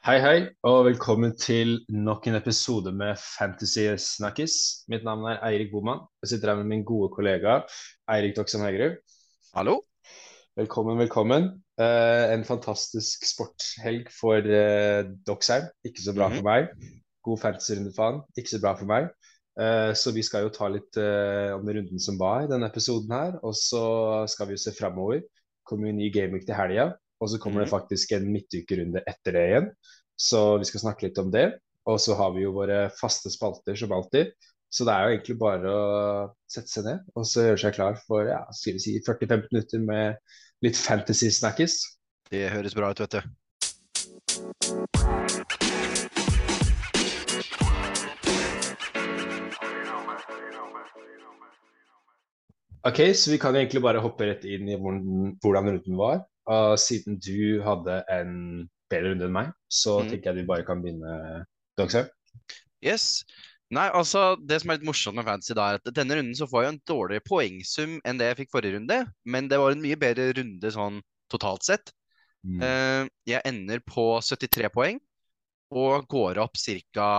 Hei, hei, og velkommen til nok en episode med Fantasy Snakkis. Mitt navn er Eirik Boman. Jeg sitter her med min gode kollega Eirik Doksan Hegerud. Hallo. Velkommen, velkommen. Uh, en fantastisk sportshelg for uh, Doksheim. Ikke så bra Mhm. for meg. God fantasy-runde for han. Ikke så bra for meg. Eh, så vi skal jo ta litt eh, om den runden som var, denne episoden her. Og så skal vi jo se framover. kommer jo ny gameweek til helga. Og så kommer det Mhm. faktisk en midtukerunde etter det igjen. Så vi skal snakke litt om det. Og så har vi jo våre faste spalter som alltid. Så det er jo egentlig bare å sette seg ned og så gjøre seg klar for ja, skal vi si 40-50 minutter med litt fantasy snackis. Det høres bra ut, vet du. Ok, så vi kan egentlig bare hoppe rett inn i hvordan, hvordan runden var. Og siden du hadde en bedre runde enn meg, så mm. tenker jeg vi bare kan begynne, Dogshaug. Yes. Nei, altså, det som er litt morsomt med fantasy, da, er at denne runden så får jeg en dårligere poengsum enn det jeg fikk forrige runde, men det var en mye bedre runde sånn totalt sett. Mm. Uh, jeg ender på 73 poeng og går opp ca.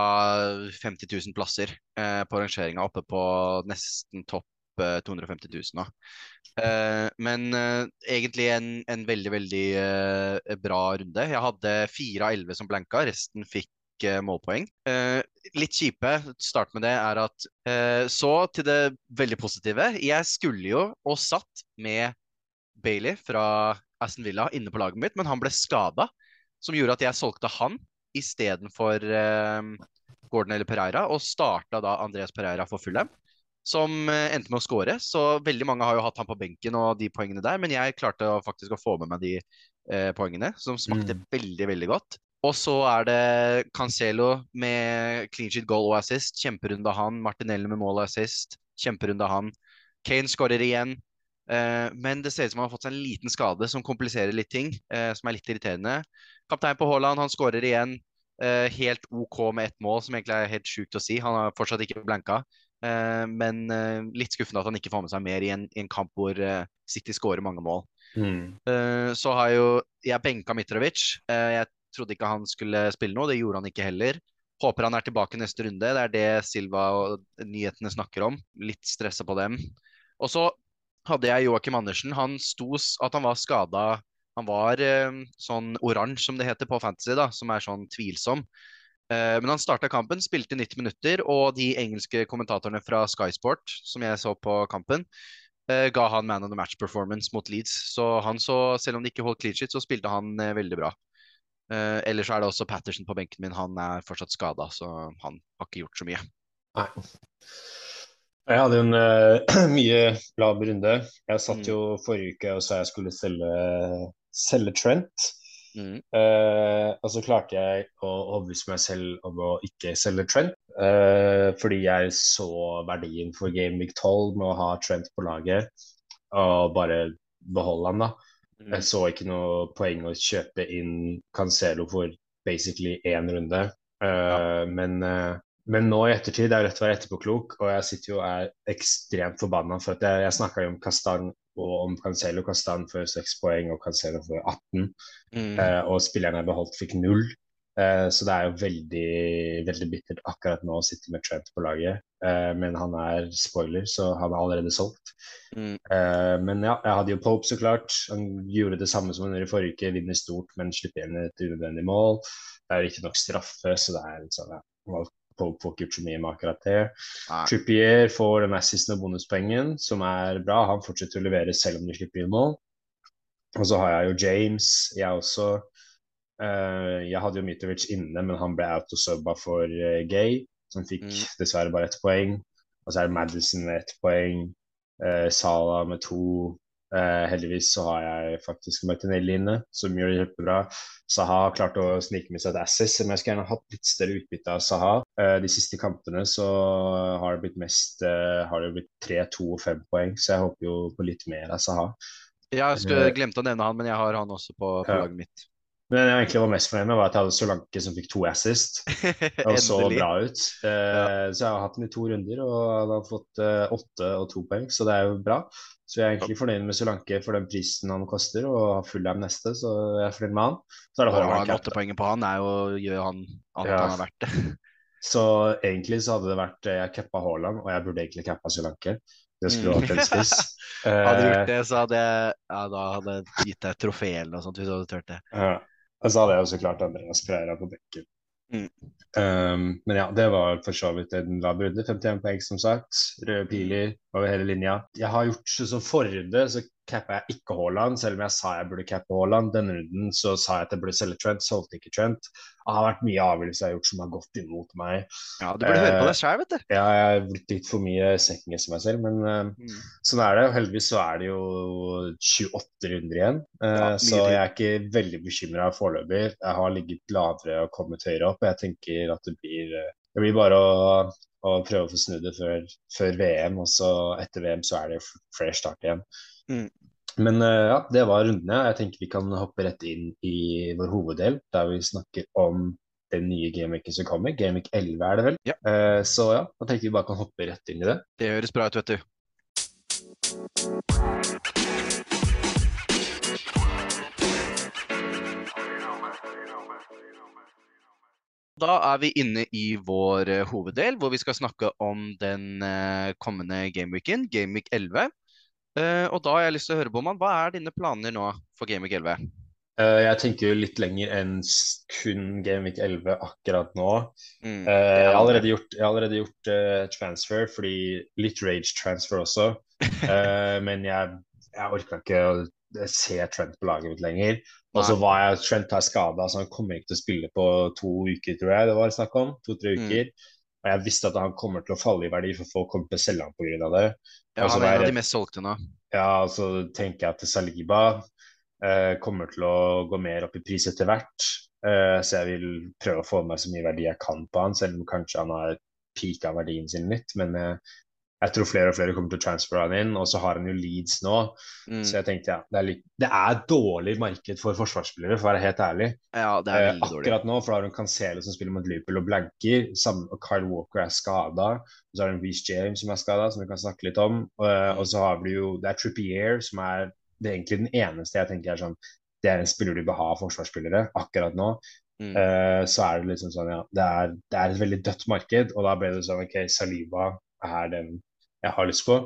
50 000 plasser eh, på rangeringa, oppe på nesten topp eh, 250 000 nå. Eh, men eh, egentlig en, en veldig, veldig eh, bra runde. Jeg hadde 4 av 11 som blanka, resten fikk eh, målpoeng. Eh, litt kjipe, start med det, er at eh, så til det veldig positive. Jeg skulle jo, og satt med Bailey fra Aston Villa inne på laget mitt, men han ble skada, som gjorde at jeg solgte han istedenfor eh, Gordon eller Pereira, og starta da Andreas Pereira for Fulham, som eh, endte med å skåre. Så veldig mange har jo hatt han på benken og de poengene der, men jeg klarte faktisk å få med meg de eh, poengene, som smakte Mm. veldig, veldig godt. Og så er det Cancelo med clean sheet goal og assist. Kjemperunde av han. Martinelli med mål og assist. Kjemperunde av han. Kane skårer igjen. Eh, men det ser ut som han har fått seg en liten skade som kompliserer litt ting, eh, som er litt irriterende. Kaptein på Haaland, han skårer igjen. Eh, helt OK med ett mål, som egentlig er helt sjukt å si. Han har fortsatt ikke blanka. Eh, men eh, litt skuffende at han ikke får med seg mer i en, i en kamp hvor eh, City skårer mange mål. Mm. Så har jo jeg benka Mitrovic. Jeg trodde ikke han skulle spille noe, det gjorde han ikke heller. Håper han er tilbake neste runde. Det er det Silva og nyhetene snakker om. Litt stressa på dem. Og så hadde jeg Joakim Andersen. Han sto at han var skada. Han var sånn oransje, som det heter på Fantasy, da, som er sånn tvilsom. Eh, men han starta kampen, spilte 90 minutter, og de engelske kommentatorene fra Sky Sport, som jeg så på kampen, eh, ga han man of the match performance mot Leeds. Så han så, selv om de ikke holdt clean sheet, så spilte han eh, veldig bra. Ellers er det også Patterson på benken min. Han er fortsatt skada, så han har ikke gjort så mye. Nei. Jeg hadde en uh, mye lav runde. Jeg satt Mm. jo forrige uke og sa jeg skulle selge, selge Trent. Mm. Eh, og så klarte jeg å overbevise meg selv om å ikke selge Trent. Uh, fordi jeg så verdien for Game Week 12 med å ha Trent på laget og bare beholde han, da. Mm. Jeg så ikke noe poeng å kjøpe inn Cancelo for basically én runde. Eh, men, eh, men nå i ettertid, det er rett å være etterpåklok, og jeg sitter jo og er ekstremt forbanna. For at jeg, jeg snakka jo om Kastan og om Cancelo. Kastan for 6 poeng og Cancelo for 18. Mm. Eh, og spillerne jeg beholdt, fikk null. Eh, så det er jo veldig, veldig bittert akkurat nå å sitte med Trent på laget. Eh, men han er spoiler, så han er allerede solgt. Mm. Eh, men ja, jeg hadde jo Pope, så klart. Han gjorde det samme som han gjorde i forrige uke. Vinner stort, men slipper igjen et unødvendig mål. Det er jo riktignok straffe, så det er litt sånn, ja. Pope får ikke så mye med akkurat det. Nei. Trippier får den assisten og bonuspengen, som er bra. Han fortsetter å levere selv om de slipper inn mål. Og så har jeg jo James. Jeg også. Uh, jeg hadde jo Mitrovic inne, men han ble autosubba for uh, Gay, som fikk Mm. dessverre bare ett poeng. Og så er det Madison med ett poeng. Uh, Sala med to. Eh, heldigvis så har jeg faktisk Martinelli inne, som gjør det kjempebra. Saha har klart å snike med seg et assist, men jeg skulle gjerne hatt litt større utbytte av Saha. Uh, de siste kampene så har det blitt mest uh, har det blitt tre, to og fem poeng, så jeg håper jo på litt mer av Saha. Jeg skulle glemte å nevne han, men jeg har han også på, på laget mitt. Men jeg egentlig var mest fornøyd med, var at jeg hadde Solanke som fikk to assist. Og så bra ut. Eh, Så jeg har hatt den i to runder, og han har fått uh, åtte og to poeng, så det er jo bra. Så jeg er egentlig fornøyd med Solanke for den prisen han koster, og har Fulham neste, så jeg er fornøyd med han. Så er det Haaland åtte poeng på han er jo, gjør han annet Ja. han har verdt det. Så egentlig så hadde det vært eh, Jeg cappa Haaland, og jeg burde egentlig cappa Solanke. Det skulle Mm. vært en spiss. Hadde du Eh, gjort det, så hadde jeg ja, da hadde gitt deg trofé eller noe sånt hvis du hadde turt det. Ja. Og så hadde jeg også klart Andreas Pereira på bekken. Mm. Um, men ja, det var for så vidt en lav runde. 51 poeng, som sagt. Røde piler over hele linja. Jeg har gjort så som Forde, så cappa jeg ikke Haaland, selv om jeg sa jeg burde cappe Haaland. Denne runden så sa jeg at jeg burde selge Trent, solgte ikke Trent. Det har vært mye avgjørelser jeg har gjort som har gått imot meg. Ja, du burde høre på Eh, deg sjøl, vet du. Ja, jeg har blitt litt for mye second meg selv, men eh, Mm. Sånn er det. Heldigvis så er det jo 28 runder igjen. Eh, Ja, så jeg er ikke veldig bekymra foreløpig. Jeg har ligget lavere og kommet høyere opp. og Jeg tenker at det blir, eh, det blir bare å, å prøve å få snudd det før, før VM, og så etter VM så er det f- fresh start igjen. Mm. Men eh, ja, det var rundene. Jeg tenker vi kan hoppe rett inn i vår hoveddel, der vi snakker om den nye gameweeken som kommer. Gameweek 11 er det vel. Ja. Eh, så ja, da tenker vi bare kan hoppe rett inn i det. Det høres bra ut, vet du. Da er vi inne i vår uh, hoveddel, hvor vi skal snakke om den uh, kommende gameweeken, Gameweek 11. Uh, og da har jeg lyst til å høre, Boman, hva er dine planer nå for Gameweek 11? Eh, jeg tenker jo litt lenger enn kun Gameweek 11 akkurat nå. Mm, Eh, jeg har allerede gjort, har allerede gjort eh, transfer, fordi litt rage transfer også. Eh, men jeg, jeg orka ikke å se Trent på laget mitt lenger. Og så var jeg Trent har skada, så han kommer ikke til å spille på to uker, tror jeg det var snakk om. To-tre Mm. uker. Og jeg visste at han kommer til å falle i verdi, for folk kommer til å selge ham pga. det. Ja, han er en av de mest solgte nå. Ja, og så tenker jeg at Saliba eh, kommer til å gå mer opp i pris etter hvert. Eh, så jeg vil prøve å få med så mye verdi jeg kan på han, selv om kanskje han har pika verdien sin litt. Men eh, jeg tror flere og flere kommer til å transfere han inn, og så har han jo Leeds nå. Mm. Så jeg tenkte ja, det er, litt, det er dårlig marked for forsvarsspillere, for å være helt ærlig. Ja, det er Eh, veldig dårlig. akkurat nå, for da har du Cancelo som spiller mot Liverpool og blanker, sammen, og Kyle Walker er skada. Og så har du Reece James som er skada, som vi kan snakke litt om. Og, Mm. og så har du jo Det er Trippier som er det er egentlig den eneste jeg tenker er sånn Det er en spiller du bør ha forsvarsspillere akkurat nå. Mm. Uh, så er det liksom sånn, ja det er, det er et veldig dødt marked, og da ble det sånn OK, Saliba er den jeg har lyst på.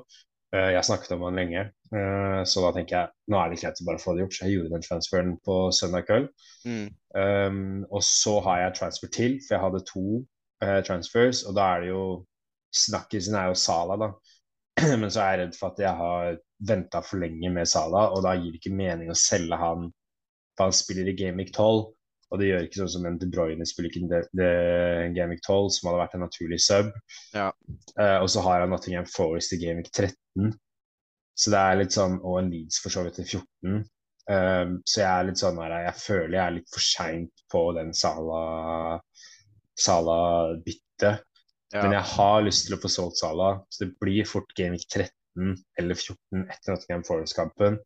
Eh, jeg har snakket om han lenge, eh, så da tenker jeg nå er det greit å bare få det gjort. Så jeg gjorde den transferen på søndag kveld. Mm. Um, og så har jeg transfer til, for jeg hadde to eh, transfers, og da er det jo Snakkisen er jo Sala, da. Men så er jeg redd for at jeg har venta for lenge med Sala, og da gir det ikke mening å selge han da han spiller i Gameweek 12. Og det gjør ikke sånn som en De Bruyne spiller ikke en det Gameweek 12, som hadde vært en naturlig sub. Ja. Uh, og så har jeg Nottingham Forest i Gameweek 13. Så det er litt sånn, og en Leeds for så vidt til 14. Um, så jeg er litt sånn her, jeg føler jeg er litt for seint på den Sala Sala-byttet. Ja. Men jeg har lyst til å få solgt Sala, så det blir fort Gameweek 13 eller 14 etter Nottingham Forest-kampen.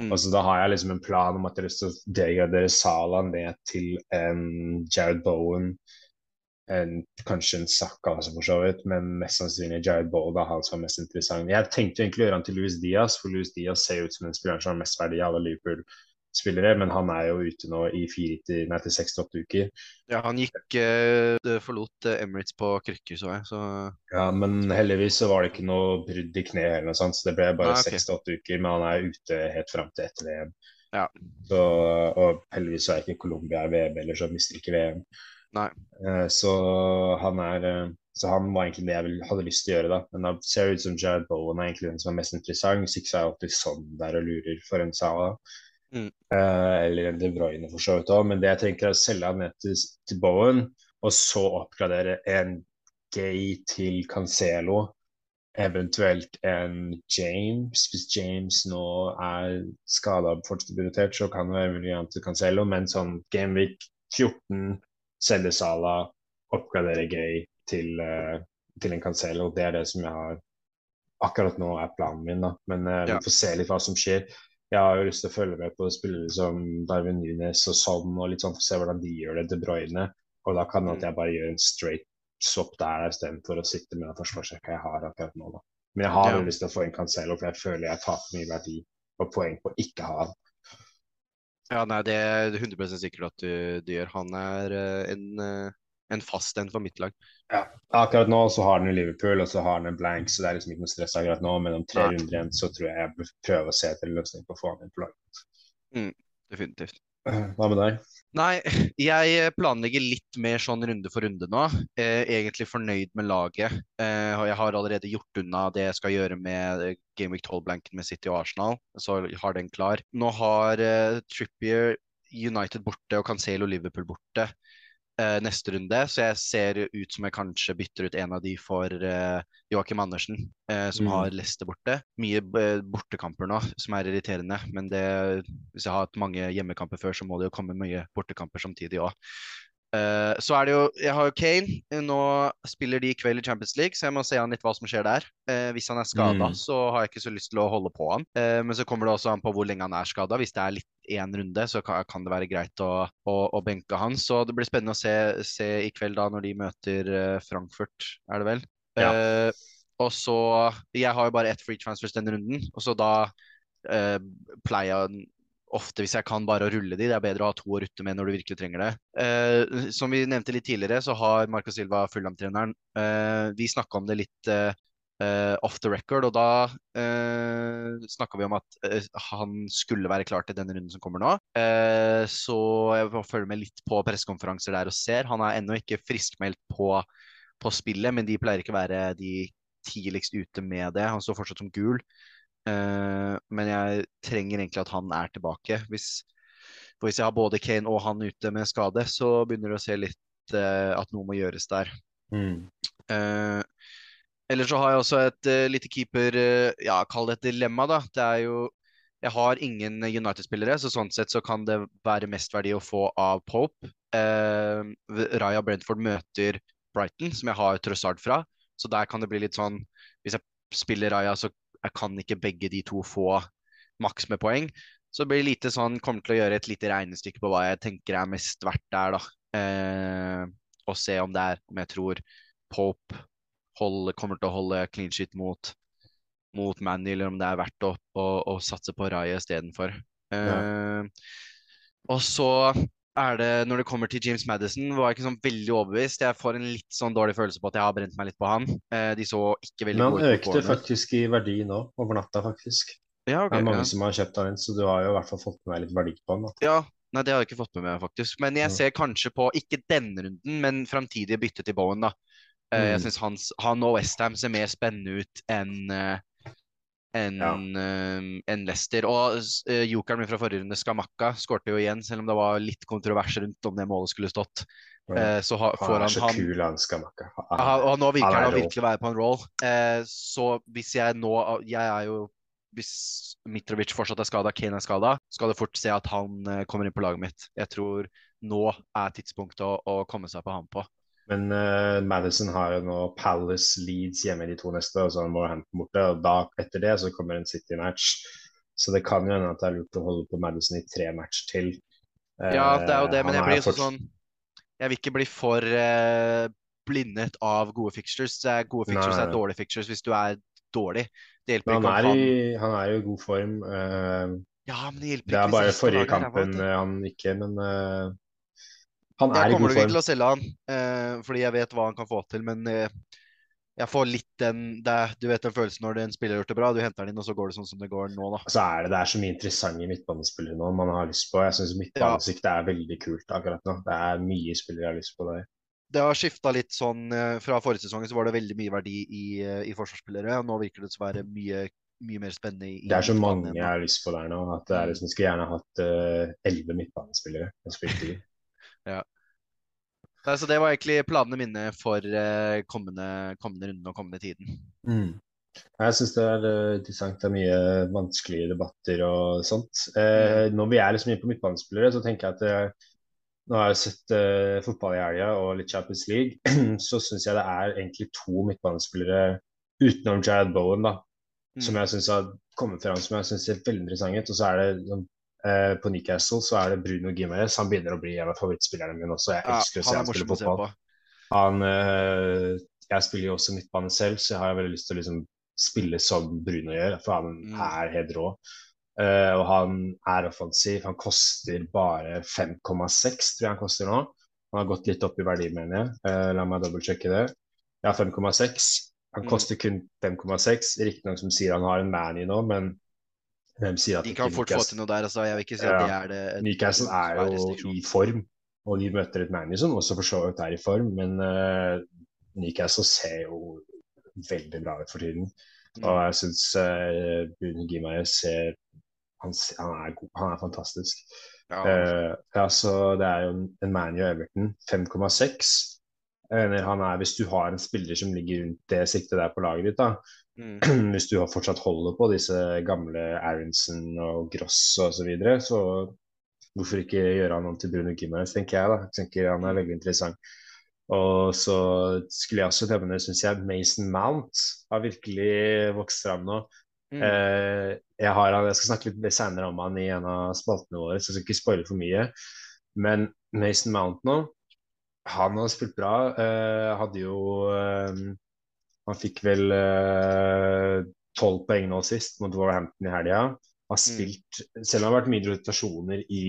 Mm. Og så da har jeg liksom en plan om at jeg har lyst til å degradere Sala ned til en Jared Bowen. En, kanskje en Saka også, for så vidt, men mest sannsynlig Jared Bowen er han som er mest interessant. Jeg tenkte egentlig å gjøre han til Louis Diaz, for Louis Diaz ser ut som en spiller som har mest verdi av alle Liverpool-spillere, men han er jo ute nå i fire til, nei, til seks til åtte uker. Ja, han gikk eh, Forlot eh, Emirates på krykker, så jeg. Så Ja, men heldigvis så var det ikke noe brudd i kneet eller noe sånt, så det ble bare seks til åtte uker, men han er ute helt fram til etter VM. Ja. Så, og heldigvis så er ikke Colombia i VM, eller så mister ikke VM. Nei. Eh, så han er eh, Så han var egentlig det jeg hadde lyst til å gjøre, da. Men det ser ut som Jared Bowen er egentlig den som er mest interessant. Six er alltid sånn der og lurer for en Salah. Mm. Eh, eller De Bruyne for så vidt òg. Men det jeg tenker er å selge han ned til, til Bowen, og så oppgradere en Gay til Cancelo. Eventuelt en James. Hvis James nå er skada og fortsatt prioritert, så kan det være mulig han til Cancelo. Men sånn Gameweek 14, selge Sala, oppgradere Gay til, eh, til en Cancelo. Det er det som jeg har akkurat nå er planen min. da. Men Ja. vi får se litt hva som skjer. Jeg har jo lyst til å følge med på spillere som Darwin Nunes og sånn, og litt sånn for å se hvordan de gjør det, til Broyne. Og da kan det at Mm. jeg bare gjør en straight swap der istedenfor å sitte med den forsvarsrekka jeg har akkurat nå. da. Men jeg har Ja. veldig lyst til å få inn Cancelo, for jeg føler jeg taper mye verdi og poeng på ikke ha han. Ja, nei, det er 100 sikkert at du, du gjør. Han er eh, en, eh, en fast en for mitt lag. Akkurat nå så har han jo Liverpool, og så har han en blank, så det er liksom ikke noe stress akkurat nå. Men om tre Nei. runder igjen så tror jeg jeg bør prøve å se etter en løsning på å få han inn på laget. Definitivt. Hva med deg? Nei, jeg planlegger litt mer sånn runde for runde nå. Eh, egentlig fornøyd med laget. Eh, jeg har allerede gjort unna det jeg skal gjøre med Game Week 12-blanken med City og Arsenal, så har den klar. Nå har eh, Trippier United borte og Cancelo Liverpool borte eh, neste runde, så jeg ser ut som jeg kanskje bytter ut en av de for eh, Joakim Andersen, eh, som Mm. har Leicester borte. Mye eh, bortekamper nå, som er irriterende, men det, hvis jeg har hatt mange hjemmekamper før, så må det jo komme mye bortekamper samtidig òg. Så er det jo Jeg har jo Kane. Nå spiller de i kveld i Champions League, så jeg må se an litt hva som skjer der. Uh, hvis han er skada, Mm. så har jeg ikke så lyst til å holde på han. Uh, men så kommer det også an på hvor lenge han er skada. Hvis det er litt én runde, så kan, kan det være greit å, å, å benke han. Så det blir spennende å se, se i kveld, da, når de møter eh, Frankfurt, er det vel? Ja. Eh, og så Jeg har jo bare ett free transfers denne runden, og så da eh, pleier ofte, hvis jeg kan, bare rulle de. Det er bedre å ha to å rutte med når du virkelig trenger det. Eh, som vi nevnte litt tidligere, så har Marco Silva, Fulham-treneren, eh, vi snakka om det litt eh, eh, off the record, og da uh, snakka vi om at eh, han skulle være klar til denne runden som kommer nå. Eh, så jeg får følge med litt på pressekonferanser der og ser. Han er ennå ikke friskmeldt på, på spillet, men de pleier ikke å være de tidligst ute med det. Han står fortsatt som gul. Eh, men jeg trenger egentlig at han er tilbake. Hvis, for hvis jeg har både Kane og han ute med skade, så begynner det å se litt eh, at noe må gjøres der. Mm. Uh, Eller så har jeg også et uh, lite keeper uh, Ja, kall det et dilemma, da. Det er jo Jeg har ingen United-spillere, så sånn sett så kan det være mest verdi å få av Pope. Uh, Raja Brentford møter Brighton, som jeg har Trossard fra. Så der kan det bli litt sånn Hvis jeg spiller Raja, så jeg kan ikke begge de to få maks med poeng. Så det blir lite sånn Kommer til å gjøre et lite regnestykke på hva jeg tenker er mest verdt der, da. Eh, og se om det er Om jeg tror Pope holde, kommer til å holde clean shit mot, mot Manny, eller om det er verdt å, å, å satse på Raja istedenfor. Uh, og så er det, når det kommer til James Madison, var jeg ikke sånn veldig overbevist. Jeg får en litt sånn dårlig følelse på at jeg har brent meg litt på han. Uh, de så ikke veldig Men han økte faktisk i verdi nå, over natta, faktisk. Ja, okay, Det er mange ja. som har kjøpt han inn, så du har jo i hvert fall fått med deg litt verdi på han. da. Ja, nei, det har jeg ikke fått med meg, faktisk. Men jeg Mm. ser kanskje på, ikke denne runden, men framtidige bytte til Bowen, da. Mm. Jeg syns han og Westham ser mer spennende ut enn eh, enn Ja. uh, en Leicester. Og uh, jokeren min fra forrige runde, Skamakka, skårte jo igjen, selv om det var litt kontrovers rundt om det målet skulle stått. Eh, så ha, Han er han, så han kul, han Skamakka. Og nå virker han han å virkelig være på en roll. Eh, så hvis jeg nå Jeg er jo Hvis Mitrovic fortsatt er skada, Kane er skada, skal du fort se at han kommer inn på laget mitt. Jeg tror nå er tidspunktet å, å komme seg på han på. Men uh, Madison har jo nå Palace Leeds hjemme de to neste, og så han Wolverhampton borte. Og da, etter det så kommer en City-match. Så det kan jo hende at det er lurt å holde på Madison i tre matcher til. Uh, Ja, det er jo det, men jeg blir jo sånn Jeg vil ikke bli for uh, blindet av gode fixtures. Gode fixtures Nei, er dårlige fixtures hvis du er dårlig. Det hjelper ikke han er, han i, han er jo i god form. Uh, Ja, men det hjelper det er bare forrige kampen eh, han ikke, men eh, han er Jeg i kommer god nok ikke form. til å selge han, eh, fordi jeg vet hva han kan få til, men eh, jeg får litt den det, er- Du vet den følelsen når en spiller har gjort det bra, du henter den inn, og så går det sånn som det går nå, da. Så er det, det er så mye interessante midtbanespillere nå man har lyst på. Jeg syns midtbanesiktet er veldig kult akkurat nå. Det er mye spillere jeg har lyst på der. Det har skifta litt sånn eh, Fra forrige sesong så var det veldig mye verdi i, eh, i forsvarsspillere, og nå virker det å være mye, mye mer spennende i Det er så mange jeg har lyst på der nå. at det er liksom, Jeg skulle gjerne hatt eh, elleve midtbanespillere. I. Nei, Så det var egentlig planene mine for eh, kommende, kommende runde og kommende tiden. Jeg syns det er eh, interessant. Det er mye vanskelige debatter og sånt. Eh, når vi er liksom inne på midtbanespillere, så tenker jeg at eh, nå har jeg sett eh, fotball i helga og litt Champions League, så syns jeg det er egentlig to midtbanespillere utenom Jared Bowen da, Mm. som jeg syns har kommet fram som jeg syns ser veldig interessant ut. Og så er det sånn, eh, på Newcastle så er det Bruno Gimares. Han begynner å bli en av favorittspillerne mine også. Jeg Ja, elsker å se han spille fotball. Han, uh, jeg spiller jo også midtbane selv, så jeg har veldig lyst til å liksom spille som Bruno gjør, for han Mm. er helt rå. Uh, og han er offensiv. Han koster bare 5,6, tror jeg han koster nå. Han har gått litt opp i verdi, mener jeg. La meg dobbeltsjekke det. Ja, 5,6. Han Mm. koster kun 5,6. Riktignok som sier han har en Manny nå, men hvem sier at De kan fort få til noe der. Altså, jeg vil ikke si at Ja. det er det et- Newcastle er jo i form, og de møter et Manny som også for så vidt er i form, men uh, Newcastle ser jo veldig bra ut for tiden. Mm. Og jeg syns uh, Bruno Gimares ser han, han er god, han er fantastisk. Ja, uh, ja, så det er jo en- en ManU Everton, 5,6. Er, Hvis du har en spiller som ligger rundt det siktet der på laget ditt, da, mm. hvis du har fortsatt holder på disse gamle Aronsen og Gross osv., så, videre, så hvorfor ikke gjøre han om til Bruno Gimares, tenker jeg. da. Jeg tenker Han er veldig interessant. Og så skulle jeg også nevne, syns jeg, Mason Mount har virkelig vokst fram nå. Mm. Eh, jeg, har, jeg skal snakke litt senere om han i en av spaltene våre, så jeg skal ikke spoile for mye. Men Mason Mount nå, han har spilt bra. Uh, hadde jo uh, Han fikk vel tolv poeng nå sist mot Warhampton i helga. Har spilt, Selv om det har vært mye rotasjoner i,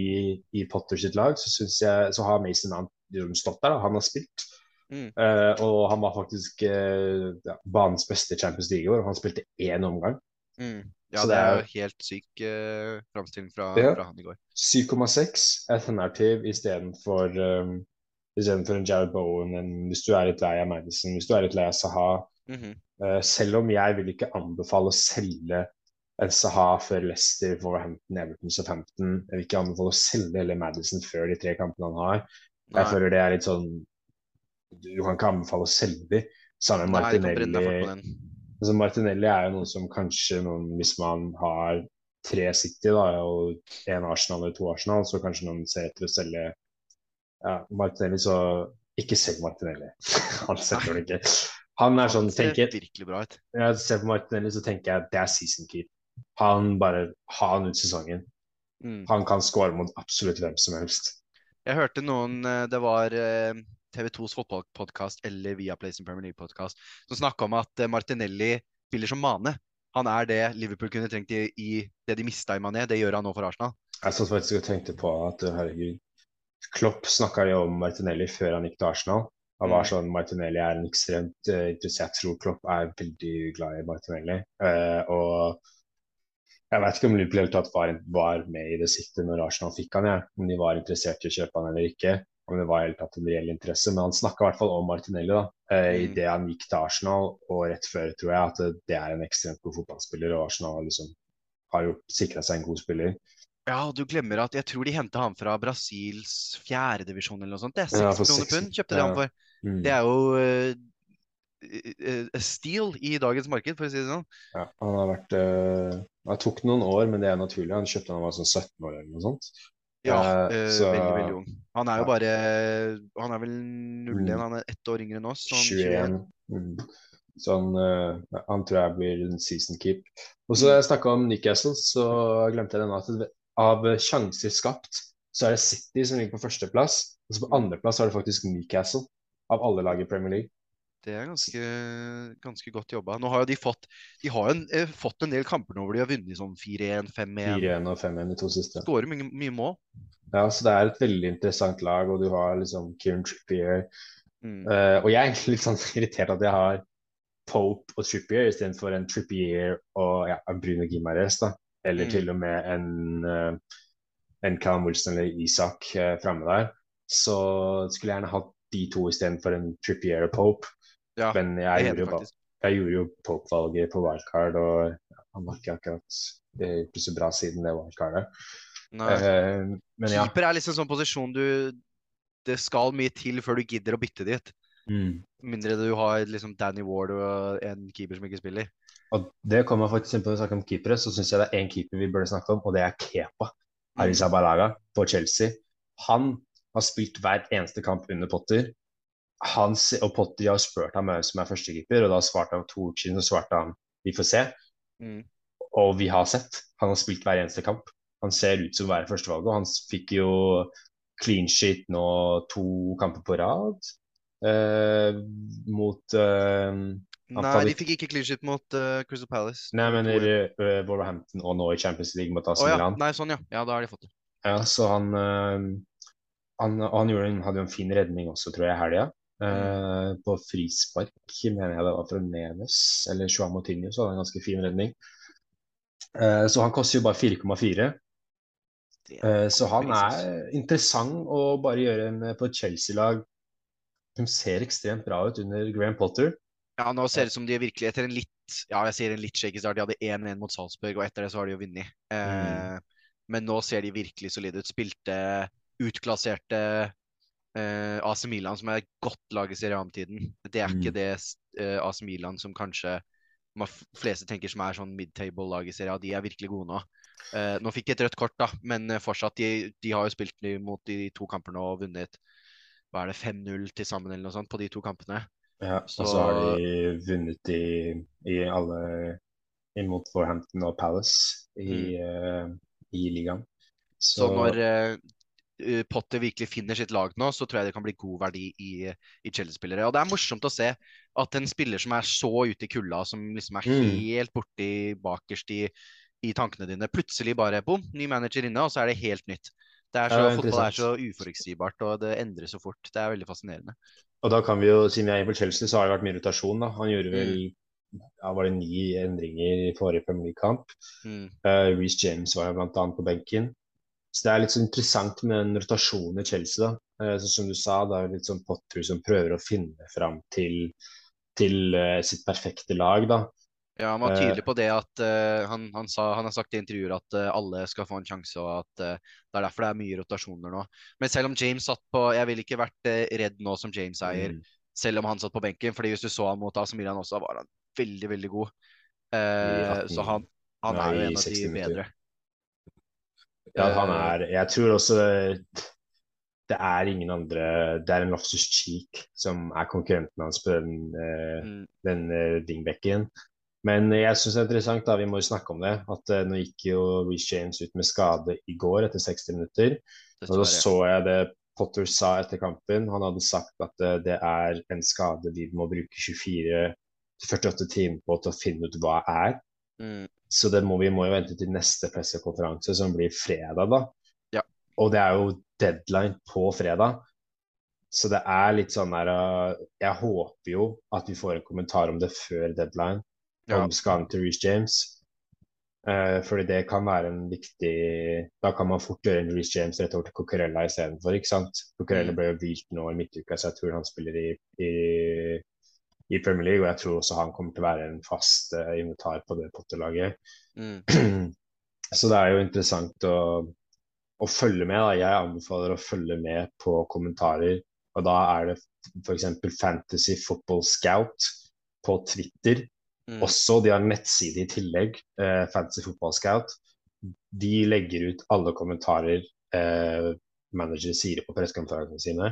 i Potter sitt lag, så, jeg, så har Mason Mount stått der. da. Han har spilt. Mm. Eh, og han var faktisk eh, ja, banens beste Champions League i år. Han spilte én omgang. Mm. Ja, Så det det er- jo helt syk uh, framstilling fra, Ja. fra han i går. 7,6 alternativ istedenfor um, istedenfor en Jared Bowen. En, hvis du er litt lei av Madison, hvis du er litt lei av Saha. Mm -hmm. uh, selv om jeg vil ikke anbefale å selge en Saha før Leicester, Wolverhampton, Everton, Southampton. Jeg vil ikke anbefale å selge hele Madison før de tre kampene han har. Jeg Nei, føler det er litt sånn Du kan ikke anbefale å selge de. Samme Martinelli. Altså Martinelli er jo noen som kanskje noen, hvis man har tre City da, og én Arsenal eller to Arsenal, så kanskje noen ser etter å selge ja, Martinelli, så ikke selg Martinelli. Han selger det ikke. Han er sånn, tenker virkelig bra ut. Jeg ser på Martinelli, så tenker jeg det er season keep. Han bare ha han ut sesongen. Mm. Han kan score mot absolutt hvem som helst. Jeg hørte noen eh, Det var eh, TV2s fotballpodkast eller Viaplay sin Premier League-podkast som snakka om at eh, Martinelli spiller som Mane. Han er det Liverpool kunne trengt i, i det de mista i Mané. Det gjør han nå for Arsenal. Jeg satt faktisk og tenkte på at herregud, Klopp snakka jo om Martinelli før han gikk til Arsenal. Han var Mm. sånn Martinelli er en ekstremt uh, interessert. Jeg tror Klopp er veldig glad i Martinelli. Uh, og jeg vet ikke om Liverpool helt tatt var, var med i det siktet når Arsenal fikk han, ja. Om de var interessert i å kjøpe han eller ikke. Om det var helt tatt en reell interesse. Men han snakka i hvert fall om Martinelli da, uh, i det han gikk til Arsenal. Og rett før tror jeg at det, er en ekstremt god fotballspiller, og Arsenal har liksom har sikra seg en god spiller. Ja, og du glemmer at jeg tror de henta han fra Brasils fjerdedivisjon eller noe sånt. Det er Ja, seks for millioner pund kjøpte de han for. Mm. Det er jo uh, eh, eh, steal i dagens marked, for å si det sånn. Ja, han har vært uh, Det tok noen år, men det er naturlig. Han kjøpte han var sånn 17 år eller noe sånt. Ja, Eh, eh, så- veldig, veldig ung. Han er jo Ja. bare Han er vel 01, han er ett år yngre enn oss. Sånn 21. Mm. Sånn, uh, han tror jeg blir en season keep. Og så Mm. jeg snakka om Newcastle, så glemte jeg denne at av sjanser skapt, så er det City som ligger på førsteplass. Og så på andreplass har det faktisk Newcastle, av alle lag i Premier League. Det er ganske, ganske godt jobba. Nå har jo de fått De har en, eh, fått en del kamper nå hvor de har vunnet sånn 4-1, 5-1. 4-1 og 5-1 de to siste. Skårer mye, mye mål. Ja, så det er et veldig interessant lag, og du har liksom Kieran Trippier. Mm. uh, og jeg er egentlig litt sånn irritert at jeg har Pope og Trippier istedenfor en Trippier og ja, Bruno Gimares, da. Eller Mm. til og med en, eh, en Callum Wilson eller Isak uh, framme der. Så skulle jeg gjerne hatt de to istedenfor en Trippier og Pope. Ja, Men jeg gjorde, jo jeg gjorde jo Pope-valget på wildcard, og han var ikke akkurat ikke så bra siden det wildcardet. Eh, men ja. Keeper er liksom sånn posisjon du Det skal mye til før du gidder å bytte dit. Mm. Mindre du har liksom Danny Ward og en keeper som ikke spiller. Og det kommer faktisk inn på å snakke om keepere, så syns jeg det er én keeper vi burde snakke om, og det er Kepa Arrizabalaga på Chelsea. Han har spilt hver eneste kamp under Potter. Han, og Potter har spurt ham hvem som er førstekeeper, og da svarte han to uker siden så svarte han vi får se. Mm. og vi har sett. Han har spilt hver eneste kamp. Han ser ut som å være førstevalget, og han fikk jo clean sheet nå to kamper på rad eh, mot eh, Nei, de fikk ikke clean sheet mot uh, Crystal Palace. Nei, jeg mener uh, Wolverhampton og nå i Champions League mot AC Oh, ja. Nei, sånn, ja. Ja, da har de fått det. Ja, så han, uh, han, han gjorde en, hadde jo en fin redning også, tror jeg, i helga. Uh, på frispark, mener jeg det var fra Neves eller Joao Moutinho, så hadde han en ganske fin redning. Uh, så han koster jo bare 4,4. Det Eh, så han er interessant å bare gjøre en på et Chelsea-lag som ser ekstremt bra ut under Graham Potter. Ja, nå ser det ut som de virkelig etter en litt Ja, jeg sier en litt shaky start. De hadde 1-1 mot Salzburg, og etter det så har de jo vunnet. Eh, Men nå ser de virkelig solide ut. Spilte utklasserte eh, AC Milan, som er et godt lag i Serie A-tiden. Det er ikke Mm. det eh, AC Milan som kanskje de fleste tenker som er sånn midtable-lag i Serie A. De er virkelig gode nå. Eh, nå fikk de et rødt kort, da, men eh, fortsatt, de, de har jo spilt mot de to kampene og vunnet hva er det, 5-0 til sammen eller noe sånt på de to kampene. Ja, og så Så- har de vunnet i, i alle imot Forhampton og Palace i, eh, i ligaen. Så når eh, eh, Potter virkelig finner sitt lag nå, så tror jeg det kan bli god verdi i, i Chelsea-spillere. Og det er morsomt å se at en spiller som er så ute i kulda, som liksom er Mm. helt borti bakerst i, i tankene dine, plutselig bare bom, ny manager inne, og så er det helt nytt. Det er så, Ja, fotball er så uforutsigbart, og det endres så fort. Det er veldig fascinerende. Og da kan vi jo, siden vi er på Chelsea, så har det vært mye rotasjon, da. Han gjorde vel Mm. ja, var det ni endringer i forrige Premier League-kamp. Mm. Uh, Reece James var annet på benken. Så det er litt så interessant med den rotasjonen i Chelsea, da. Uh, så som du sa, det er litt sånn Potter som prøver å finne fram til, til uh, sitt perfekte lag, da. Ja, han var Eh. tydelig på det at uh, han, han, sa, han har sagt i intervjuer at uh, alle skal få en sjanse, og at uh, det er derfor det er mye rotasjoner nå. Men selv om James satt på Jeg ville ikke vært redd nå som James eier, Mm. selv om han satt på benken. fordi hvis du så han mot AC Milan også, var han veldig, veldig god. I Eh, 18 så han, han nei, er jo en av de bedre. Ja, han er Jeg tror også det er ingen andre Det er en Loftus Cheek som er konkurrenten hans på den, mm, den eh, wingbacken. Men jeg syns det er interessant, da, vi må jo snakke om det, at eh, nå gikk jo Reece James ut med skade i går etter 60 minutter. Og da så jeg det Potter sa etter kampen. Han hadde sagt at eh, det er en skade vi må bruke 24-48 timer på til å finne ut hva er. Mm, Så det må, vi må jo vente til neste pressekonferanse, som blir fredag, da. Ja. Og det er jo deadline på fredag. Så det er litt sånn der uh, Jeg håper jo at vi får en kommentar om det før deadline, ja. om skaden til Reece James. Uh, fordi det kan være en viktig Da kan man fort gjøre en Reece James rett over til Cocorella istedenfor? Cocorella Mm. ble jo hvilt nå i midtuka, så jeg tror han spiller i, i, i Premier League. Og jeg tror også han kommer til å være en fast uh, invitar på det Potter-laget. Mm, Så det er jo interessant å, å følge med. Da. Jeg anbefaler å følge med på kommentarer. Og da er det f.eks. Fantasy Football Scout på Twitter. Mm, Også, de har en nettside i tillegg, eh, Fantasy Football Scout. De legger ut alle kommentarer eh, managere sier på pressekonferansene sine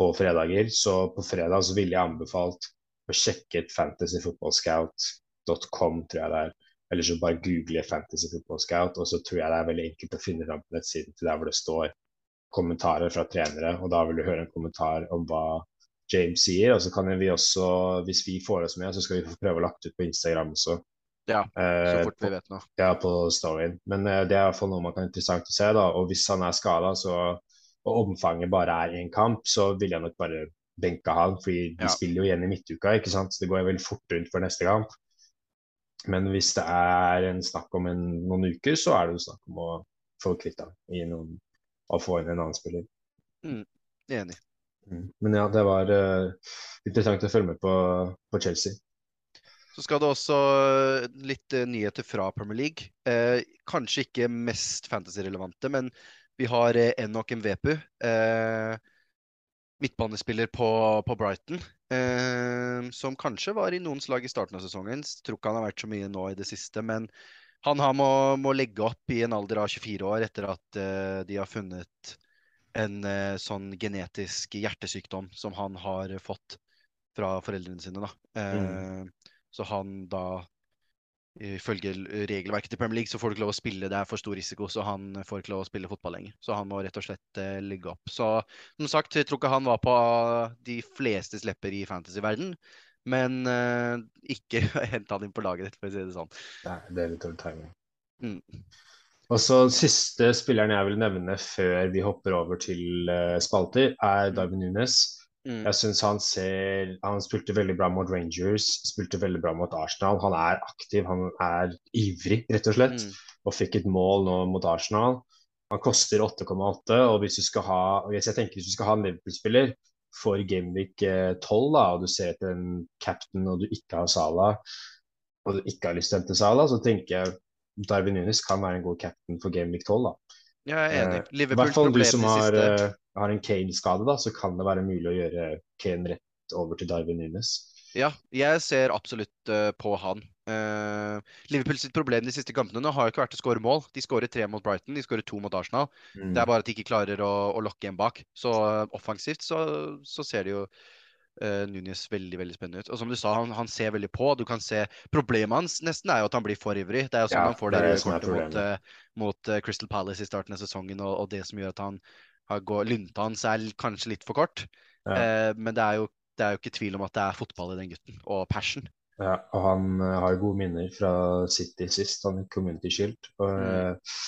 på fredager. Så på fredag så ville jeg anbefalt å sjekke ut fantasyfootballscout.com, tror jeg det er. Eller så bare google Fantasy Football Scout, og så tror jeg det er veldig enkelt å finne fram på nettsiden til der hvor det står kommentarer fra trenere, og da vil du høre en kommentar om hva James sier. Og så kan vi også, hvis vi får oss med, så skal vi prøve å lagt ut på Instagram også. Ja, så Eh, fort vi vet noe. ja, på storyen. Men eh, det er i hvert fall noe man kan interessant å se. da, Og hvis han er skada, og omfanget bare er én kamp, så vil jeg nok bare benke han. fordi de Ja. spiller jo igjen i midtuka, ikke sant. Så det går veldig fort rundt for neste kamp. Men hvis det er en snakk om en, noen uker, så er det jo snakk om å få kvitt ham og få inn en annen spiller. Enig. Mm. Men ja, det var uh, interessant å følge med på, på Chelsea. Så skal det også eh, litt eh, nyheter fra Premier League. Eh, kanskje ikke mest fantasy-relevante, men vi har eh, Enok Mvepu. Eh, midtbanespiller på, på Brighton. Eh, som kanskje var i noens lag i starten av sesongen. Tror ikke han har vært så mye nå i det siste. Men han må, må legge opp i en alder av 24 år etter at de har funnet en eh, sånn genetisk hjertesykdom som han har fått fra foreldrene sine. da. Eh, Så han da Ifølge regelverket til Premier League så får du ikke lov å spille, det er for stor risiko, så han får ikke lov å spille fotball lenger. Så han må rett og slett eh, ligge opp. Så som sagt, jeg tror ikke han var på de fleste lepper i fantasy-verden. Men eh, ikke hent han inn på laget ditt, for å si det sånn. Nei, det er litt over timing. Mm. Og så Siste spilleren jeg vil nevne før vi hopper over til uh, spalter, er Darwin Nunes. Mm. Jeg synes han ser Han spilte veldig bra mot Rangers, spilte veldig bra mot Arsenal. Han er aktiv, han er ivrig, rett og slett. Mm. Og fikk et mål nå mot Arsenal. Han koster 8,8, og hvis du skal ha hvis jeg tenker hvis du skal ha en Liverpool-spiller for Gameweek 12, eh, da, og du ser etter en captain og du ikke har Sala, og du ikke har lyst til å hente Sala, så tenker jeg Darwin Nunes kan være en god captain for Game Week 12. da. Ja, Jeg er enig. Eh, I hvert fall du som har, eh, har en Kane-skade, så kan det være mulig å gjøre Kane rett over til Darwin Nunes. Ja, jeg ser absolutt uh, på han. Uh, Liverpool sitt problem de siste kampene nå har jo ikke vært å skåre mål. De skårer tre mot Brighton, de skårer to mot Arsenal. Mm. Det er bare at de ikke klarer å, å lokke en bak. Så uh, offensivt så, så ser det jo uh, Nunes veldig veldig spennende ut. Og som du sa, han, han ser veldig på. Du kan se Problemet hans nesten er jo at han blir for ivrig. Det er jo sånn Ja, han får det det kortet mot, eh, mot uh, Crystal Palace i starten av sesongen, og, og det som gjør at han har gå, lunta hans er kanskje litt for kort. Ja. Eh, men det er, jo, det er jo ikke tvil om at det er fotball i den gutten, og passion. Ja, og han eh, har gode minner fra City sist, han Community Shield. Og, Mm. eh,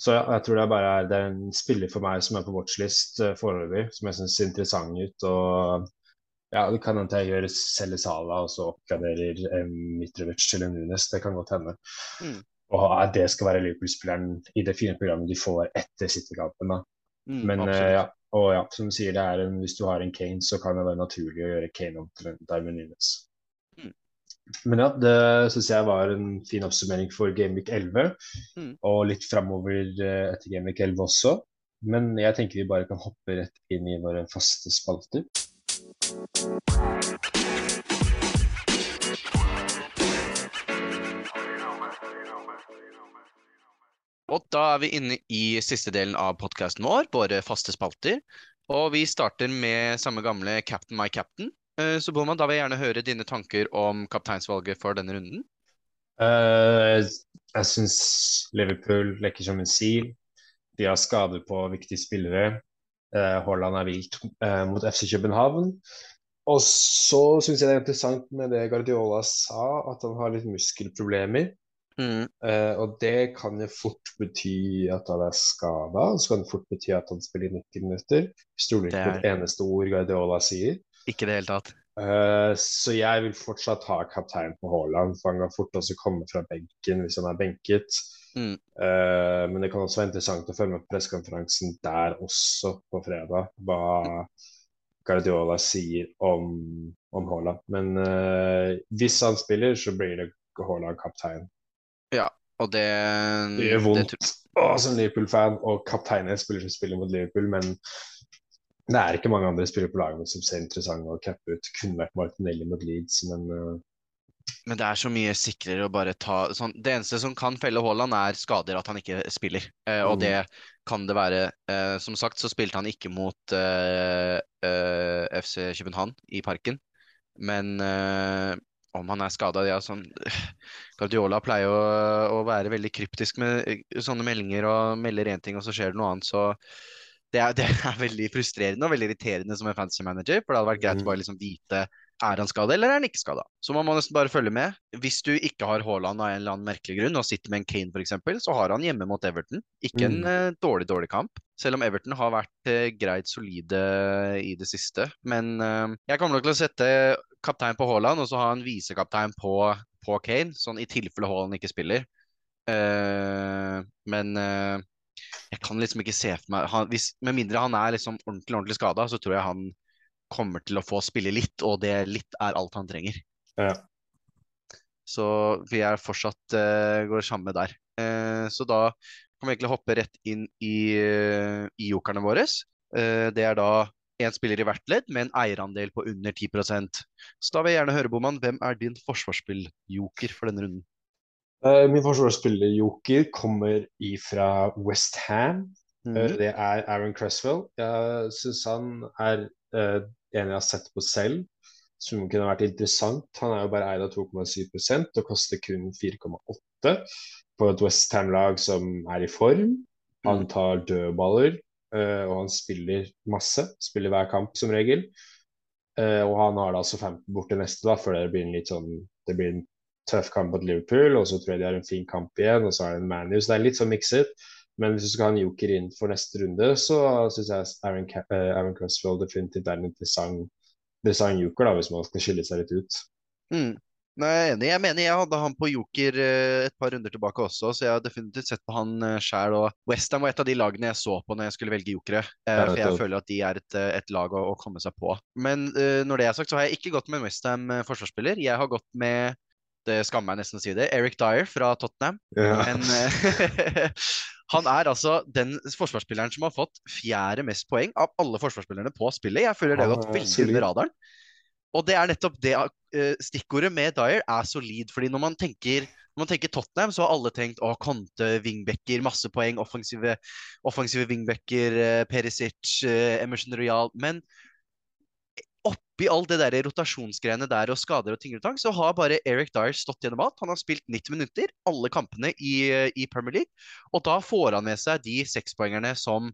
Så ja, jeg tror det er bare det er en spiller for meg som er på watchlist uh, foreløpig, som jeg syns ser interessant ut. Og ja, det kan hende jeg gjør selger Sala og så oppgraderer eh, Mitrovic til en Nunes. Det kan godt hende. Mm. Og at det skal være Liverpool-spilleren i det fine programmet de får etter City-kampen. Mm, Men eh, ja, og ja, som du sier, det er en, hvis du har en Kane, så kan det være naturlig å gjøre Kane om til en Darwin Nunes. Mm. Men ja, det syns jeg var en fin oppsummering for Gameweek 11, Mm. og litt framover eh, etter Gameweek 11 også. Men jeg tenker vi bare kan hoppe rett inn i våre faste spalter. Og da er vi inne i siste delen av podkasten vår, våre faste spalter. Og vi starter med samme gamle Captain my captain. Eh, Så Boman, da vil jeg gjerne høre dine tanker om kapteinsvalget for denne runden. Uh, jeg syns Liverpool lekker som en sil. De har skader på viktige spillere. Uh, Haaland er vilt eh, mot FC København. Og så syns jeg det er interessant med det Guardiola sa, at han har litt muskelproblemer. Mm. Uh, og det kan jo fort bety at han er skada, og så kan det fort bety at han spiller 90 minutter. Stoler ikke på Det et eneste ord Guardiola sier. Ikke det hele tatt. Uh, så jeg vil fortsatt ha kaptein på Haaland, for han kan fort også komme fra benken hvis han er benket. Mm. Eh, men det kan også være interessant å følge med på pressekonferansen der også på fredag, hva Guardiola sier om, om Haaland. Men uh, hvis han spiller, så blir det Haaland kaptein. Ja, Og det Det gjør vondt det å, som Liverpool-fan og kapteine en spiller som spiller mot Liverpool, men det er ikke mange andre spillere på laget som ser interessante å cappe ut. Kunne vært Martinelli mot Leeds, men eh, Men det er så mye sikrere å bare ta sånn Det eneste som kan felle Haaland, er skader, at han ikke spiller. Eh, og Mm. det kan det være. Eh, som sagt så spilte han ikke mot eh, eh, FC København i Parken. Men eh, om han er skada ja, sånn, Guardiola pleier å, å være veldig kryptisk med eh, sånne meldinger og melder én ting, og så skjer det noe annet. Så det er, det er veldig frustrerende og veldig irriterende som en fantasy manager. For det hadde vært greit Mm. å bare liksom vite er han skada, eller er han ikke skada? Så man må nesten bare følge med. Hvis du ikke har Haaland av en eller annen merkelig grunn, og sitter med en Kane f.eks., så har han hjemme mot Everton. Ikke en Mm. eh, dårlig, dårlig kamp. Selv om Everton har vært eh, greit solide i det siste. Men eh, jeg kommer nok til å sette kaptein på Haaland, og så ha en visekaptein på, på Kane, sånn i tilfelle Haaland ikke spiller. Eh, men eh, jeg kan liksom ikke se for meg han, hvis, Med mindre han er liksom ordentlig, ordentlig skada, så tror jeg han kommer til å få spille litt, og det litt er alt han trenger. ja. Så vi er fortsatt uh, går samme der. Uh, så da kan vi egentlig hoppe rett inn i, uh, i jokerne våre. Uh, det er da én spiller i hvert ledd med en eierandel på under 10 Så da vil jeg gjerne høre, Boman, hvem er din forsvarsspilljoker for denne runden? Eh, min forsvarsspiller Joker kommer ifra West Ham. Mhm. Eh, det er Aaron Cresswell. Jeg syns han er uh, en jeg har sett på selv. som kunne vært interessant. Han er jo bare eid av 2,7% og koster kun 4,8 på et Westham-lag som er i form. Han tar dødballer, uh, og han spiller masse. Spiller hver kamp som regel. Uh, og han har da altså 15 borte neste, da, før det blir en litt sånn Det blir en tøff kamp mot Liverpool, og så tror jeg de har en fin kamp igjen, og så er det en ManU. Så det er litt sånn mikset. Men hvis du skal ha en joker inn for neste runde, så syns jeg Aaron, uh, Aaron Cresswell definitivt er en interessant, interessant joker, da, hvis man skal skille seg litt ut. Mm. Nei, jeg er enig. Jeg mener jeg hadde han på joker eh, et par runder tilbake også, så jeg har definitivt sett på han uh, sjæl. Og Westham var et av de lagene jeg så på når jeg skulle velge jokere. For jeg føler at de er et, et lag å, å, komme seg på. Men når det er sagt, så har jeg ikke gått med en Westham Jeg har gått med det skammer jeg nesten å si det. Eric Dyer fra Tottenham. Ja. En, han er altså den forsvarsspilleren som har fått fjerde mest poeng av alle forsvarsspillerne på spillet. Jeg føler det har gått veldig under radaren. Og det er nettopp det uh, stikkordet med Dyer er solid. fordi når man tenker når man tenker Tottenham, så har alle tenkt å, Conte, wingbacker, masse poeng, offensive, offensive wingbacker, Perisic, Emerson Royal. Men oppi all det der rotasjonsgreiene der og skader og ting og tang, så har bare Eric Dyer stått gjennom alt. Han har spilt 90 minutter, alle kampene i, i Premier League. Og da får han med seg de sekspoengerne som,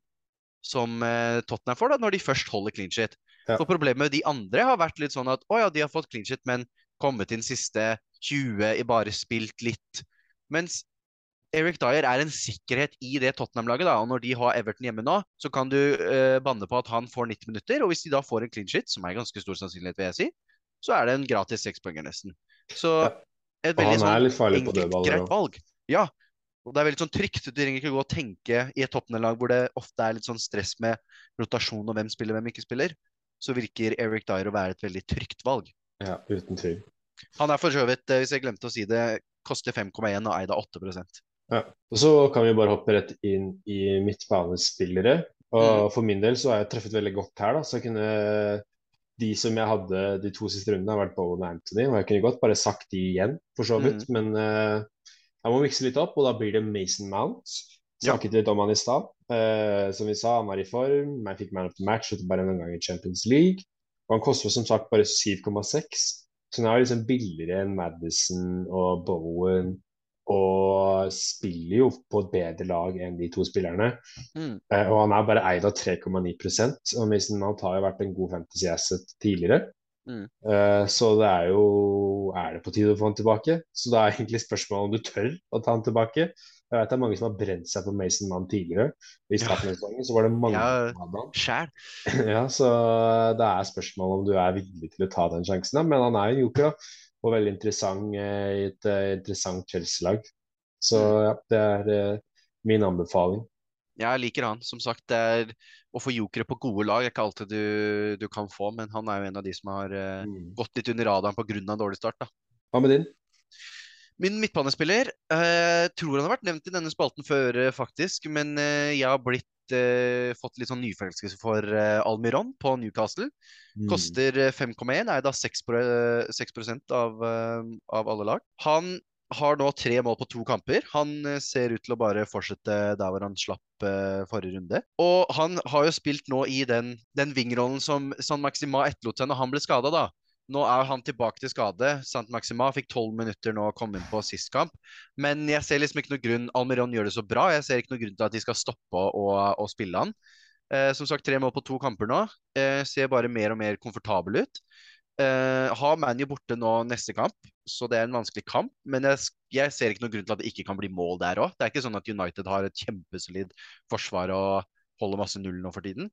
som Tottenham får, da, når de først holder clean shit. Ja. For problemet med de andre har vært litt sånn at å ja, de har fått clean shit, men kommet inn siste 20, bare spilt litt. Mens Eric Dyer er en sikkerhet i det Tottenham-laget. da, og Når de har Everton hjemme nå, så kan du uh, banne på at han får 90 minutter. Og hvis de da får en clean shit, som er ganske stor sannsynlighet, vil jeg si, så er det en gratis sekspoenger nesten. Så et veldig sånn enkelt, greit valg. Ja, og det er veldig sånn trygt. Du trenger ikke gå og tenke i et Tottenham-lag hvor det ofte er litt sånn stress med rotasjon og hvem spiller, hvem ikke spiller så virker Eric Dyer å være et veldig trygt valg. Ja, uten tvil. Han er for så vidt, eh, hvis jeg glemte å si det, koster 5,1 og eid av 8 Ja, og Så kan vi bare hoppe rett inn i midtbanespillere. Og mm. For min del så har jeg truffet veldig godt her. da, så jeg kunne De som jeg hadde de to siste rundene, har vært Bowen og Anthony. Og jeg kunne godt bare sagt de igjen, for så vidt. Mm. Men uh, jeg må mikse litt opp, og da blir det Mason Mount. Snakket ja. litt om han i stad. Uh, som vi sa, han var i form. Man fikk man of the match bare en gang i Champions League. Og han koster som sagt bare 7,6. Så han er liksom billigere enn Madison og Bowen. Og spiller jo på et bedre lag enn de to spillerne. Mm. Eh, og han er bare eid av 3,9% Og Mason Mount har jo vært en god fantasy asset tidligere. Mm. Eh, så det er jo Er det på tide å få han tilbake? Så da er egentlig spørsmålet om du tør å ta han tilbake. Jeg vet det er mange som har brent seg på Mason Mann tidligere. I starten av sesongen så var det mange ja, som hadde han. ja, så det er spørsmålet om du er villig til å ta den sjansen. Men han er jo en joker da, og veldig interessant eh, i et uh, interessant Chelsea-lag. Så mm. ja, det er uh, min anbefaling. Jeg liker han. Som sagt, det er å få jokere på gode lag er ikke alltid du, du kan få, men han er jo en av de som har mm. gått litt under radaren pga. dårlig start. da. Hva med din? Min midtbanespiller eh, tror han har vært nevnt i denne spalten før, eh, faktisk. Men eh, jeg har blitt, eh, fått litt sånn nyforelskelse for eh, Almiron på Newcastle. Mm. Koster 5,1, eh, er da 6, 6 av, av alle lag. Han har nå tre mål på to kamper. Han ser ut til å bare fortsette der hvor han slapp uh, forrige runde. Og han har jo spilt nå i den, den vingrollen som San Maxima etterlot seg når han ble skada, da. Nå er han tilbake til skade. Sant Maxima fikk tolv minutter nå å komme inn på sist kamp. Men jeg ser liksom ikke noe grunn Almiron gjør det så bra. Jeg ser ikke noe grunn til at de skal stoppe å, å spille han. Eh, som sagt, tre mål på to kamper nå. Eh, ser bare mer og mer komfortabel ut. Eh, har ManU borte nå neste kamp, så det er en vanskelig kamp. Men jeg, jeg, ser ikke noen grunn til at det ikke kan bli mål der òg. Det er ikke sånn at United har et kjempesolid forsvar og holder masse null nå for tiden.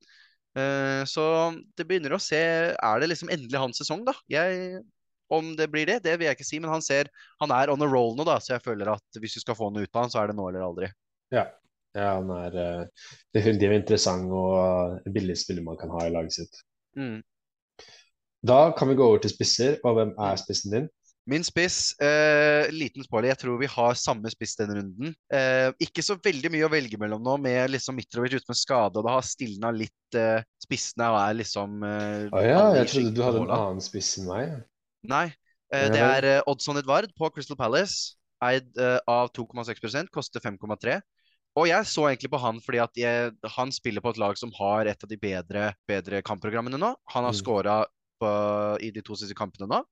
Uh, så det begynner å se Er det liksom endelig hans sesong, da? Jeg, om det blir det, det vil jeg ikke si, men han ser Han er on a roll nå, da, så jeg føler at hvis du skal få noe ut av han, så er det nå eller aldri. Ja, ja han er uh, definitivt interessant og uh, billig spiller man kan ha i laget sitt. Mm. Da kan vi gå over til spisser, og hvem er spissen din? Min spiss, eh, liten spoiler, jeg tror vi har samme spiss denne runden. Eh, ikke så veldig mye å velge mellom nå, med liksom Mitrovic ute med skade, og det har stilna litt eh, spissene og er liksom eh, Å ja, jeg trodde du hadde en annen spiss enn meg. Nei. Eh, det er eh, Oddson Edvard på Crystal Palace, eid eh, av 2,6% koster 5,3. Og jeg så egentlig på han fordi at jeg, han spiller på et lag som har et av de bedre, bedre kampprogrammene nå. Han har mm. uh, i de to siste kampene nå.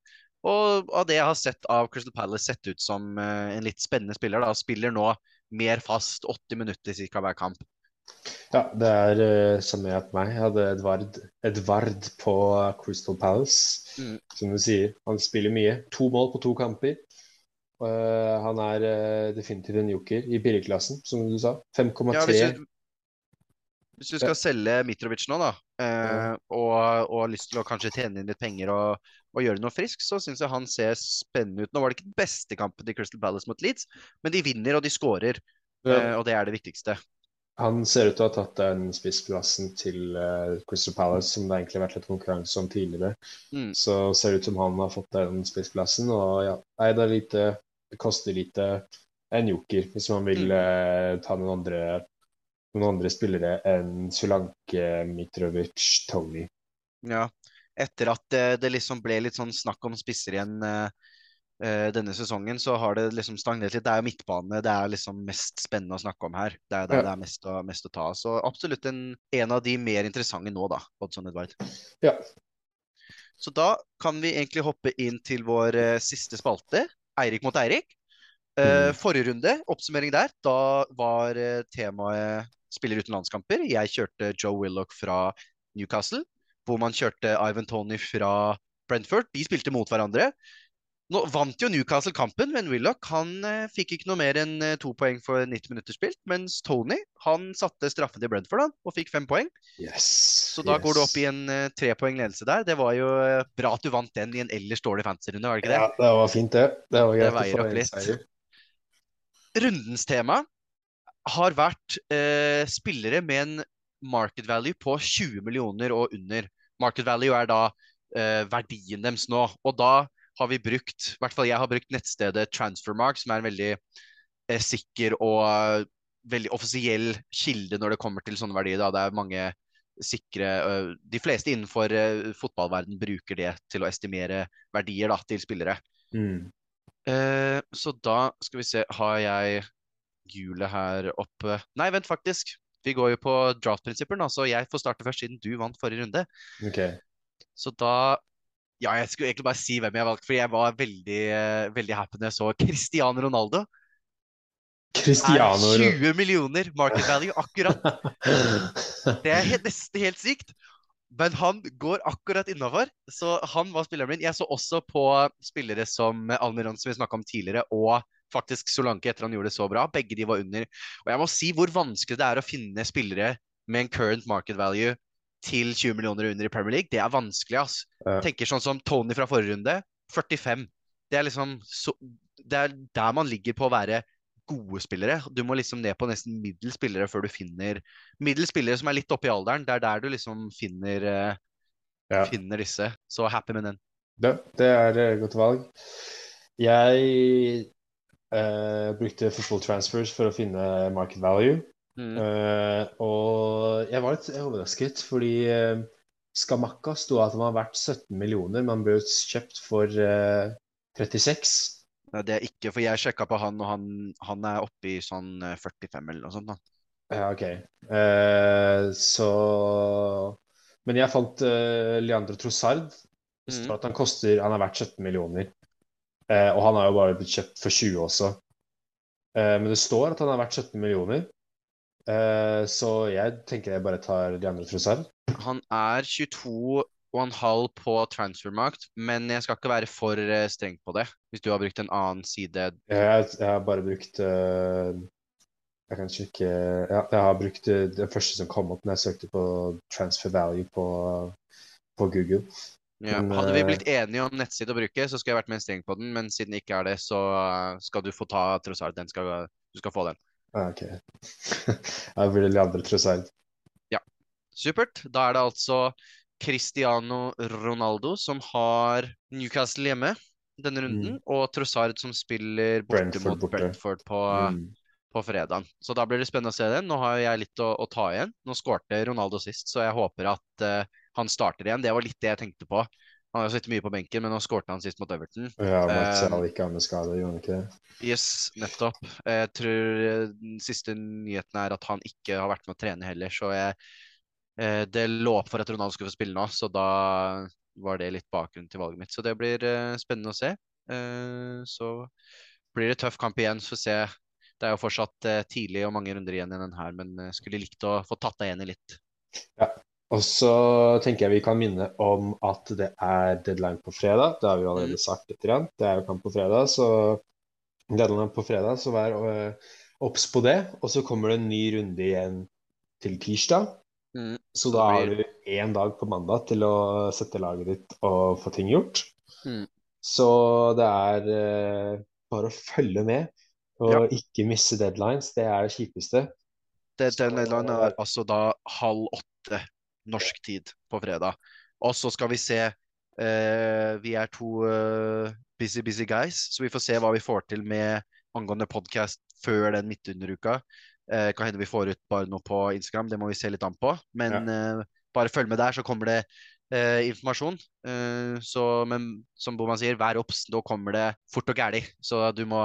Og av det jeg har sett av Crystal Palace, sett ut som uh, en litt spennende spiller. da, Spiller nå mer fast, 80 minutter ca. hver kamp. Ja, det er uh, samme at meg. Jeg hadde Edvard, Edvard på Crystal Palace, Mm. som du sier. Han spiller mye. To mål på to kamper. Uh, han er uh, definitivt en joker i billigklassen, som du sa. 5,3. Ja, hvis hvis du skal selge Mitrovic nå, da, eh, og, og har lyst til å kanskje tjene inn litt penger og, og gjøre noe frisk, så syns jeg han ser spennende ut. Nå var det ikke den beste kampen til Crystal Palace mot Leeds, men de vinner og de skårer. Ja. eh, og det er det viktigste. Han ser ut til å ha tatt den spissplassen til uh, Crystal Palace, som det egentlig har vært litt konkurranse om tidligere. Mm. Så ser det ut som han har fått den spissplassen. Og ja, nei, det er lite Det koster lite en joker hvis man vil Mm. eh, ta noen andre, noen andre spillere enn Sulanke, Mitrovic, Tony. Ja, etter at det, det liksom ble litt sånn snakk om spisser igjen eh, eh, denne sesongen, så har det liksom stagnert litt. Det er jo midtbane det er liksom mest spennende å snakke om her. Det er der Ja. det er mest å, mest å ta av. Så absolutt en, en av de mer interessante nå, da, Oddson Edvard. Ja. Så da kan vi egentlig hoppe inn til vår uh, siste spalte, Eirik mot Eirik. Uh, Mm. Forrige runde, oppsummering der, da var uh, temaet spiller uten landskamper. Jeg kjørte Joe Willoch fra Newcastle, hvor man kjørte Ivan Tony fra Brentford. De spilte mot hverandre. Nå vant jo Newcastle kampen, men Willoch han eh, fikk ikke noe mer enn eh, to poeng for 90 minutter spilt. Mens Tony han satte straffen til Brentford han, og fikk fem poeng. Yes. Så da går du opp i en uh, trepoeng ledelse der. Det var jo eh, bra at du vant den i en ellers dårlig fantasy-runde, var det ikke det? Ja, det var fint, det. Det var Det veier få opp litt. seier. Rundens tema har vært eh, spillere med en market value på 20 millioner og under. Market value er da eh, verdien deres nå. Og da har vi brukt, i hvert fall jeg har brukt nettstedet Transfermark, som er en veldig eh, sikker og uh, veldig offisiell kilde når det kommer til sånne verdier. Da. Det er mange sikre uh, De fleste innenfor uh, fotballverden bruker det til å estimere verdier da, til spillere. Mm. Så da skal vi se, har jeg hjulet her oppe Nei, vent, faktisk. Vi går jo på draft-prinsipper nå, så jeg får starte først, siden du vant forrige runde. Okay. Så da Ja, jeg skulle egentlig bare si hvem jeg valgte, for jeg var veldig, veldig happy når jeg så Cristiano Ronaldo. Cristiano Er 20 millioner market value, akkurat. Det er helt, nesten helt sykt. Men han går akkurat innafor, så han var spilleren min. Jeg så også på spillere som Almiron, som vi snakka om tidligere, og faktisk Solanke etter han gjorde det så bra. Begge de var under. Og jeg må si hvor vanskelig det er å finne spillere med en current market value til 20 millioner under i Premier League. Det er vanskelig, ass. Ja. Tenker sånn som Tony fra forrige runde, 45. Det er liksom så, Det er der man ligger på å være gode spillere. Du må liksom ned på nesten middels spillere før du finner middels spillere som er litt oppe i alderen. Det er der du liksom finner, eh, Ja. finner disse. Så happy med den. Ja, det er et godt valg. Jeg eh, brukte for full transfers for å finne market value. Mm. Uh, og jeg var litt overrasket, fordi uh, Skamakka sto at han var verdt 17 millioner, men han ble kjøpt for eh, 36. Nei, Det er ikke, for jeg sjekka på han, og han, han er oppe i sånn eh, 45 eller noe sånt. da. Ja, OK. Eh, så Men jeg fant uh, Leandro Trossard. Det står at han koster Han er verdt 17 millioner. Eh, og han har jo bare blitt kjøpt for 20 også. Eh, men det står at han er verdt 17 millioner. Eh, så jeg tenker jeg bare tar Leandro Trossard. Han er 22,5 på transfermarkt, men jeg skal ikke være for eh, streng på det. Hvis du har brukt en annen side. Jeg, jeg har bare brukt uh, Jeg kan sjekke Ja, jeg har brukt eh, det første som kom opp når jeg søkte på transfer value på, på Google. Ja. Hadde vi eh, blitt enige om nettside å bruke, så skulle jeg vært mer streng på den, men siden det ikke er det, så skal du få ta Trossard. Den skal, du skal få den. Ah, OK. Jeg blir Leandro Trossard. Supert. Da er det altså Cristiano Ronaldo som har Newcastle hjemme denne runden, og Trossard som spiller borte Brentford mot. Brentford på, Mm. på fredag. Så da blir det spennende å se den. Nå har jeg litt å, å ta igjen. Nå skårte Ronaldo sist, så jeg håper at eh, han starter igjen. Det var litt det jeg tenkte på. Han har sittet mye på benken, men nå skårte han sist mot Everton. Ja, Martial gikk av med skade, gjorde han ikke det? Yes, nettopp. Jeg tror eh, den siste nyheten er at han ikke har vært med å trene heller, så jeg, eh, det lå opp for at Ronaldo skulle få spille nå, så da var det litt bakgrunnen til valget mitt. Så det blir eh, spennende å se. Så blir det tøff kamp igjen. Så får se. Det er jo fortsatt tidlig og mange runder igjen i den her, men skulle likt å få tatt deg igjen i litt. Ja. Og så tenker jeg vi kan minne om at det er deadline på fredag. Det har vi allerede sagt litt. grann. Det er jo kamp på fredag, så deadline på fredag, så vær øh, obs på det. Og så kommer det en ny runde igjen til tirsdag. Mm. Så da har du én dag på mandag til å sette laget ditt og få ting gjort. Mm. Så det er øh, bare å følge med og ikke misse deadlines. Det er det kjipeste. Det, den deadline er altså da halv åtte norsk tid på fredag. Og så skal vi se eh, Vi er to eh, busy, busy guys, så vi får se hva vi får til med angående podkast før den midtunderuka. Eh, kan hende vi får ut bare noe på Instagram, det må vi se litt an på. Men eh, bare følg med der, så kommer det eh, informasjon. Eh, så, men som Boman sier, vær obs, nå kommer det fort og gæli. Så du må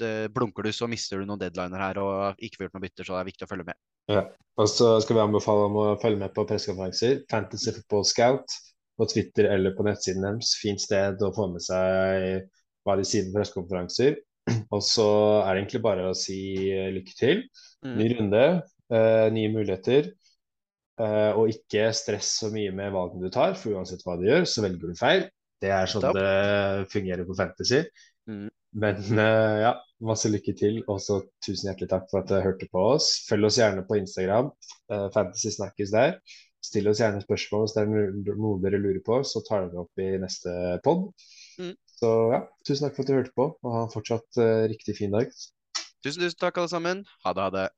det, Blunker du, så mister du noen deadliner her og ikke får gjort noe bytter, så det er viktig å følge med. Og så skal vi anbefale om å følge med på pressekonferanser. Fantasy Football Scout på Twitter eller på nettsiden deres. Fint sted å få med seg hva de sier på pressekonferanser. Og så er det egentlig bare å si eh, lykke til. Mm. Ny runde, eh, nye muligheter. Eh, og ikke stress så mye med valgene du tar, for uansett hva du gjør, så velger du feil. Det er sånn det fungerer på Fantasy. Mm. Men uh, ja, masse lykke til, og så tusen hjertelig takk for at dere hørte på oss. Følg oss gjerne på Instagram, uh, Fantasy Snakkes der. Still oss gjerne spørsmål hvis det er noe dere lurer på, så tar vi det opp i neste pod. Mm. Så ja, tusen takk for at du hørte på, og ha en fortsatt uh, riktig fin dag. Tusen, tusen takk, alle sammen. Ha det, ha det.